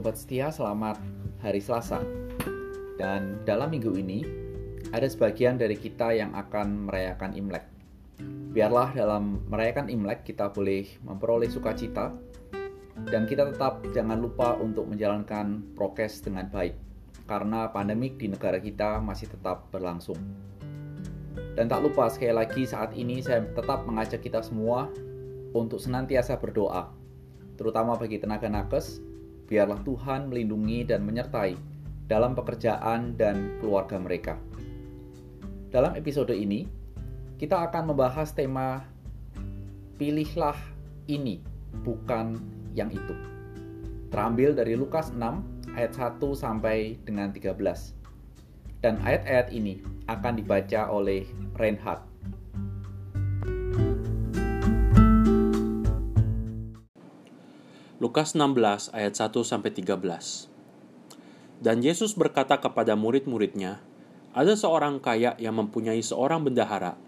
Sobat setia, selamat hari Selasa. Dan dalam minggu ini, ada sebagian dari kita yang akan merayakan Imlek. Biarlah dalam merayakan Imlek kita boleh memperoleh sukacita dan kita tetap jangan lupa untuk menjalankan prokes dengan baik karena pandemik di negara kita masih tetap berlangsung. Dan tak lupa sekali lagi saat ini saya tetap mengajak kita semua untuk senantiasa berdoa, terutama bagi tenaga nakes biarlah Tuhan melindungi dan menyertai dalam pekerjaan dan keluarga mereka. Dalam episode ini, kita akan membahas tema Pilihlah ini, bukan yang itu. Terambil dari Lukas 6 ayat 1 sampai dengan 13. Dan ayat-ayat ini akan dibaca oleh Reinhard. Lukas 16 ayat 1 sampai 13. Dan Yesus berkata kepada murid-muridnya, ada seorang kaya yang mempunyai seorang bendahara.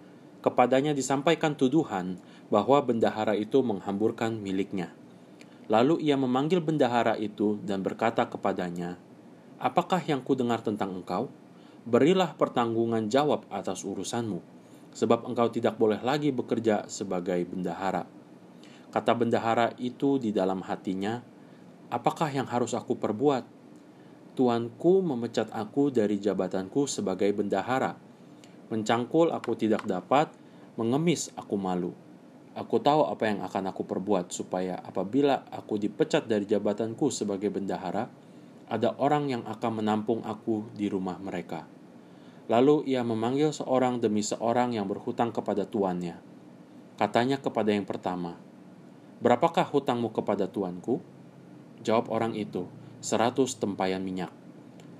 Kepadanya disampaikan tuduhan bahwa bendahara itu menghamburkan miliknya. Lalu ia memanggil bendahara itu dan berkata kepadanya, Apakah yang kudengar tentang engkau? Berilah pertanggungan jawab atas urusanmu, sebab engkau tidak boleh lagi bekerja sebagai bendahara. Kata bendahara itu di dalam hatinya, "Apakah yang harus aku perbuat? Tuanku memecat aku dari jabatanku sebagai bendahara. Mencangkul aku tidak dapat, mengemis aku malu. Aku tahu apa yang akan aku perbuat supaya apabila aku dipecat dari jabatanku sebagai bendahara, ada orang yang akan menampung aku di rumah mereka." Lalu ia memanggil seorang demi seorang yang berhutang kepada tuannya. Katanya kepada yang pertama, Berapakah hutangmu kepada tuanku? Jawab orang itu, seratus tempayan minyak.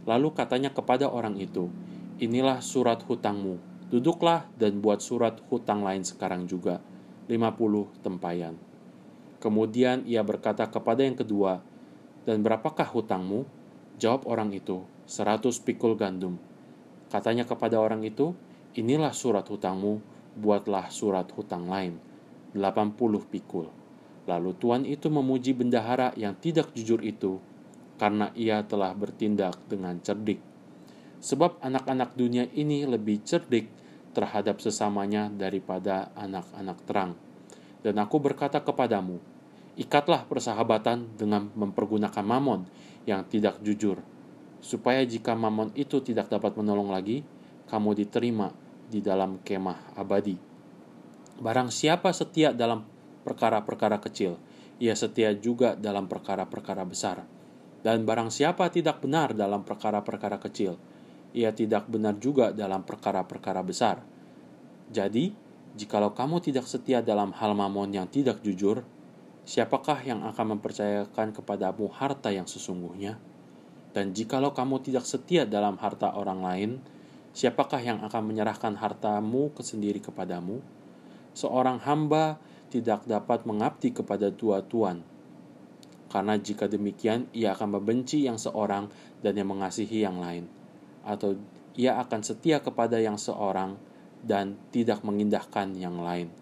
Lalu katanya kepada orang itu, inilah surat hutangmu, duduklah dan buat surat hutang lain sekarang juga, lima puluh tempayan. Kemudian ia berkata kepada yang kedua, dan berapakah hutangmu? Jawab orang itu, seratus pikul gandum. Katanya kepada orang itu, inilah surat hutangmu, buatlah surat hutang lain, delapan puluh pikul. Lalu tuan itu memuji bendahara yang tidak jujur itu karena ia telah bertindak dengan cerdik. Sebab anak-anak dunia ini lebih cerdik terhadap sesamanya daripada anak-anak terang. Dan aku berkata kepadamu, ikatlah persahabatan dengan mempergunakan mamon yang tidak jujur, supaya jika mamon itu tidak dapat menolong lagi, kamu diterima di dalam kemah abadi. Barang siapa setia dalam perkara-perkara kecil, ia setia juga dalam perkara-perkara besar. Dan barang siapa tidak benar dalam perkara-perkara kecil, ia tidak benar juga dalam perkara-perkara besar. Jadi, jikalau kamu tidak setia dalam hal mamon yang tidak jujur, siapakah yang akan mempercayakan kepadamu harta yang sesungguhnya? Dan jikalau kamu tidak setia dalam harta orang lain, siapakah yang akan menyerahkan hartamu sendiri kepadamu? Seorang hamba tidak dapat mengabdi kepada dua tuan. Karena jika demikian, ia akan membenci yang seorang dan yang mengasihi yang lain. Atau ia akan setia kepada yang seorang dan tidak mengindahkan yang lain.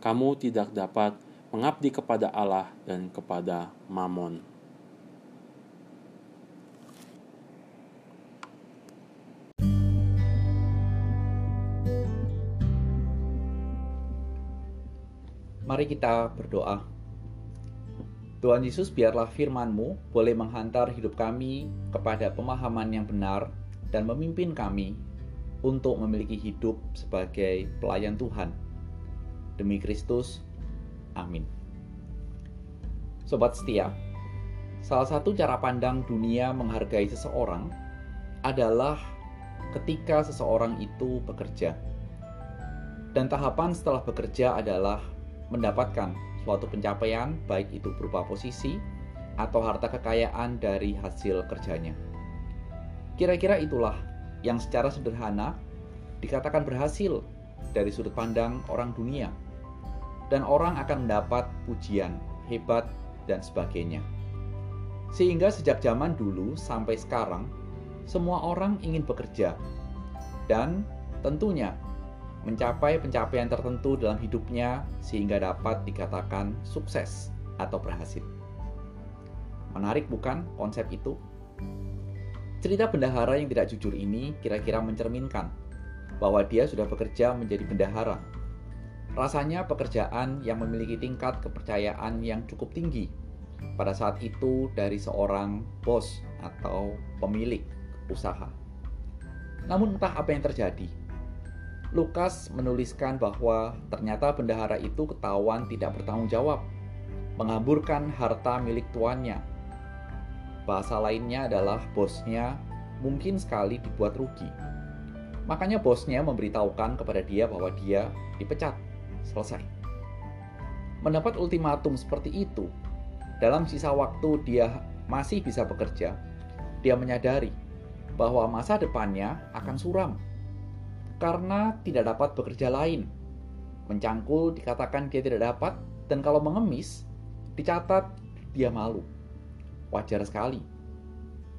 Kamu tidak dapat mengabdi kepada Allah dan kepada Mamon. Mari kita berdoa. Tuhan Yesus, biarlah firman-Mu boleh menghantar hidup kami kepada pemahaman yang benar dan memimpin kami untuk memiliki hidup sebagai pelayan Tuhan. Demi Kristus, amin. Sobat setia, salah satu cara pandang dunia menghargai seseorang adalah ketika seseorang itu bekerja. Dan tahapan setelah bekerja adalah mendapatkan suatu pencapaian, baik itu berupa posisi atau harta kekayaan dari hasil kerjanya. Kira-kira itulah yang secara sederhana dikatakan berhasil dari sudut pandang orang dunia, dan orang akan mendapat pujian, hebat, dan sebagainya. Sehingga sejak zaman dulu sampai sekarang, semua orang ingin bekerja, dan tentunya mencapai pencapaian tertentu dalam hidupnya sehingga dapat dikatakan sukses atau berhasil. Menarik bukan konsep itu? Cerita bendahara yang tidak jujur ini kira-kira mencerminkan bahwa dia sudah bekerja menjadi bendahara. Rasanya pekerjaan yang memiliki tingkat kepercayaan yang cukup tinggi pada saat itu dari seorang bos atau pemilik usaha. Namun entah apa yang terjadi. Lukas menuliskan bahwa ternyata bendahara itu ketahuan tidak bertanggung jawab, menghamburkan harta milik tuannya Bahasa lainnya adalah bosnya mungkin sekali dibuat rugi. Makanya bosnya memberitahukan kepada dia bahwa dia dipecat. Selesai. Mendapat ultimatum seperti itu, dalam sisa waktu dia masih bisa bekerja, dia menyadari bahwa masa depannya akan suram karena tidak dapat bekerja lain. Mencangkul dikatakan dia tidak dapat, dan kalau mengemis, dicatat dia malu. Wajar sekali.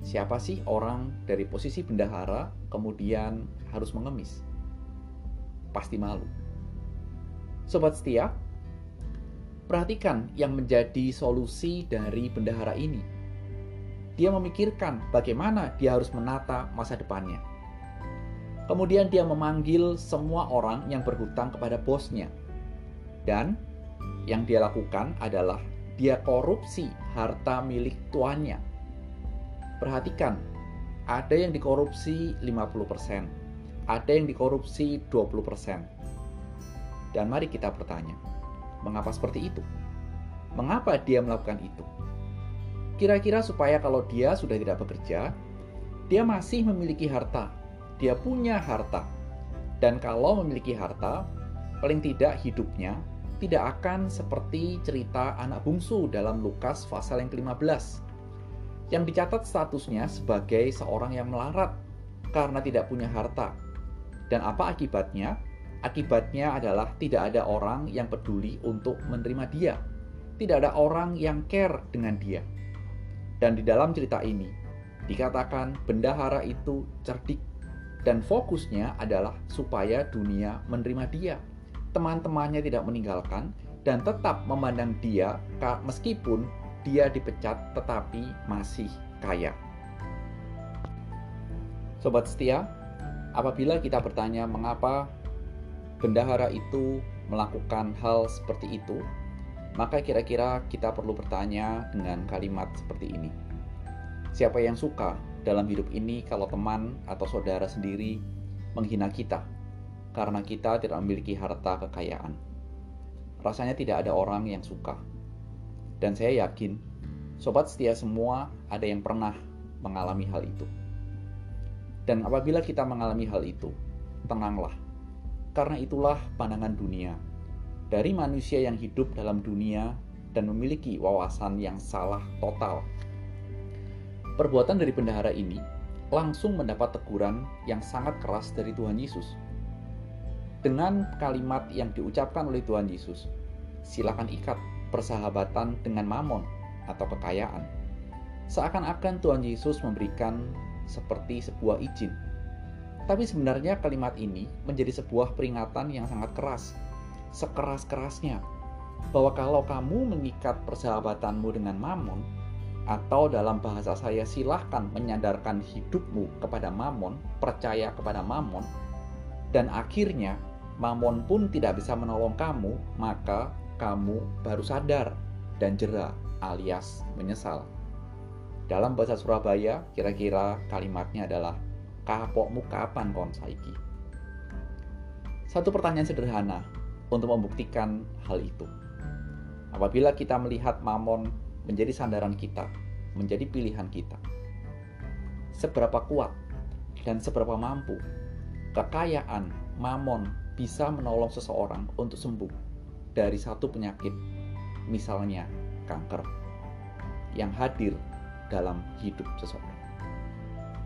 Siapa sih orang dari posisi bendahara kemudian harus mengemis? Pasti malu. Sobat setia, perhatikan yang menjadi solusi dari bendahara ini. Dia memikirkan bagaimana dia harus menata masa depannya. Kemudian dia memanggil semua orang yang berhutang kepada bosnya. Dan yang dia lakukan adalah dia korupsi harta milik tuannya. Perhatikan, ada yang dikorupsi 50%, ada yang dikorupsi 20%. Dan mari kita bertanya, mengapa seperti itu? Mengapa dia melakukan itu? Kira-kira supaya kalau dia sudah tidak bekerja, dia masih memiliki harta, dia punya harta. Dan kalau memiliki harta, paling tidak hidupnya tidak akan seperti cerita anak bungsu dalam Lukas pasal yang ke-15 yang dicatat statusnya sebagai seorang yang melarat karena tidak punya harta. Dan apa akibatnya? Akibatnya adalah tidak ada orang yang peduli untuk menerima dia. Tidak ada orang yang care dengan dia. Dan di dalam cerita ini dikatakan bendahara itu cerdik dan fokusnya adalah supaya dunia menerima dia teman-temannya tidak meninggalkan dan tetap memandang dia meskipun dia dipecat tetapi masih kaya. Sobat setia, apabila kita bertanya mengapa bendahara itu melakukan hal seperti itu, maka kira-kira kita perlu bertanya dengan kalimat seperti ini. Siapa yang suka dalam hidup ini kalau teman atau saudara sendiri menghina kita? karena kita tidak memiliki harta kekayaan. Rasanya tidak ada orang yang suka. Dan saya yakin, sobat setia semua ada yang pernah mengalami hal itu. Dan apabila kita mengalami hal itu, tenanglah. Karena itulah pandangan dunia. Dari manusia yang hidup dalam dunia dan memiliki wawasan yang salah total. Perbuatan dari bendahara ini langsung mendapat teguran yang sangat keras dari Tuhan Yesus dengan kalimat yang diucapkan oleh Tuhan Yesus. Silakan ikat persahabatan dengan mamon atau kekayaan. Seakan-akan Tuhan Yesus memberikan seperti sebuah izin. Tapi sebenarnya kalimat ini menjadi sebuah peringatan yang sangat keras. Sekeras-kerasnya bahwa kalau kamu mengikat persahabatanmu dengan mamon, atau dalam bahasa saya silahkan menyadarkan hidupmu kepada mamon, percaya kepada mamon, dan akhirnya Mamon pun tidak bisa menolong kamu, maka kamu baru sadar dan jera alias menyesal. Dalam bahasa Surabaya, kira-kira kalimatnya adalah kapokmu kapan kon saiki? Satu pertanyaan sederhana untuk membuktikan hal itu. Apabila kita melihat mamon menjadi sandaran kita, menjadi pilihan kita, seberapa kuat dan seberapa mampu kekayaan, mamon bisa menolong seseorang untuk sembuh dari satu penyakit, misalnya kanker, yang hadir dalam hidup seseorang.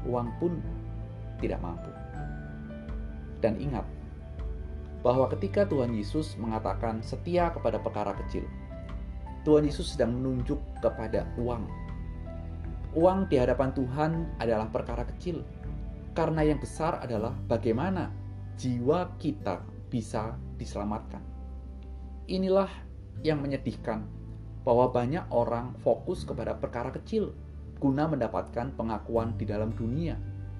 Uang pun tidak mampu. Dan ingat bahwa ketika Tuhan Yesus mengatakan setia kepada perkara kecil, Tuhan Yesus sedang menunjuk kepada uang. Uang di hadapan Tuhan adalah perkara kecil, karena yang besar adalah bagaimana jiwa kita bisa diselamatkan. Inilah yang menyedihkan bahwa banyak orang fokus kepada perkara kecil guna mendapatkan pengakuan di dalam dunia,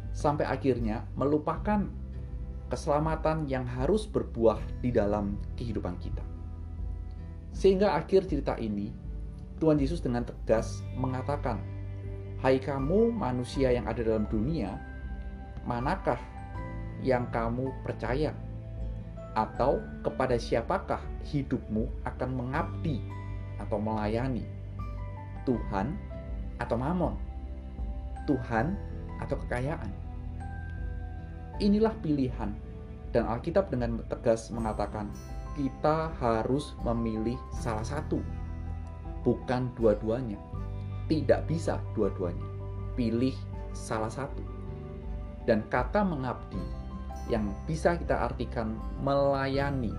sampai akhirnya melupakan keselamatan yang harus berbuah di dalam kehidupan kita. Sehingga akhir cerita ini, Tuhan Yesus dengan tegas mengatakan, "Hai kamu manusia yang ada dalam dunia, manakah yang kamu percaya? Atau kepada siapakah hidupmu akan mengabdi atau melayani? Tuhan atau mamon? Tuhan atau kekayaan?" Inilah pilihan dan Alkitab dengan tegas mengatakan kita harus memilih salah satu bukan dua-duanya. Tidak bisa dua-duanya. Pilih salah satu. Dan kata mengabdi yang bisa kita artikan melayani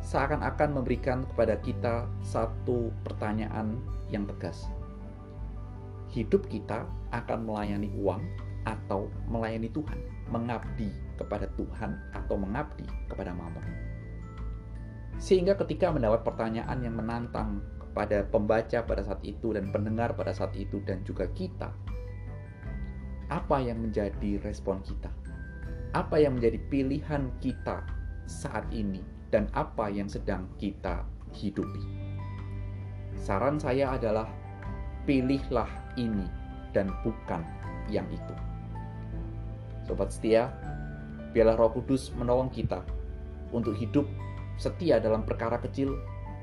seakan-akan memberikan kepada kita satu pertanyaan yang tegas. Hidup kita akan melayani uang atau melayani Tuhan, mengabdi kepada Tuhan atau mengabdi kepada Mamon. Sehingga ketika mendapat pertanyaan yang menantang pada pembaca pada saat itu dan pendengar pada saat itu dan juga kita. Apa yang menjadi respon kita? Apa yang menjadi pilihan kita saat ini dan apa yang sedang kita hidupi? Saran saya adalah pilihlah ini dan bukan yang itu. Sobat setia, biarlah Roh Kudus menolong kita untuk hidup setia dalam perkara kecil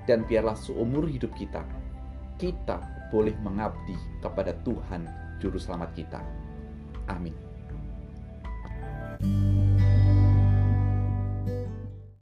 dan biarlah seumur hidup kita, kita boleh mengabdi kepada Tuhan Juru Selamat kita. Amin. thank you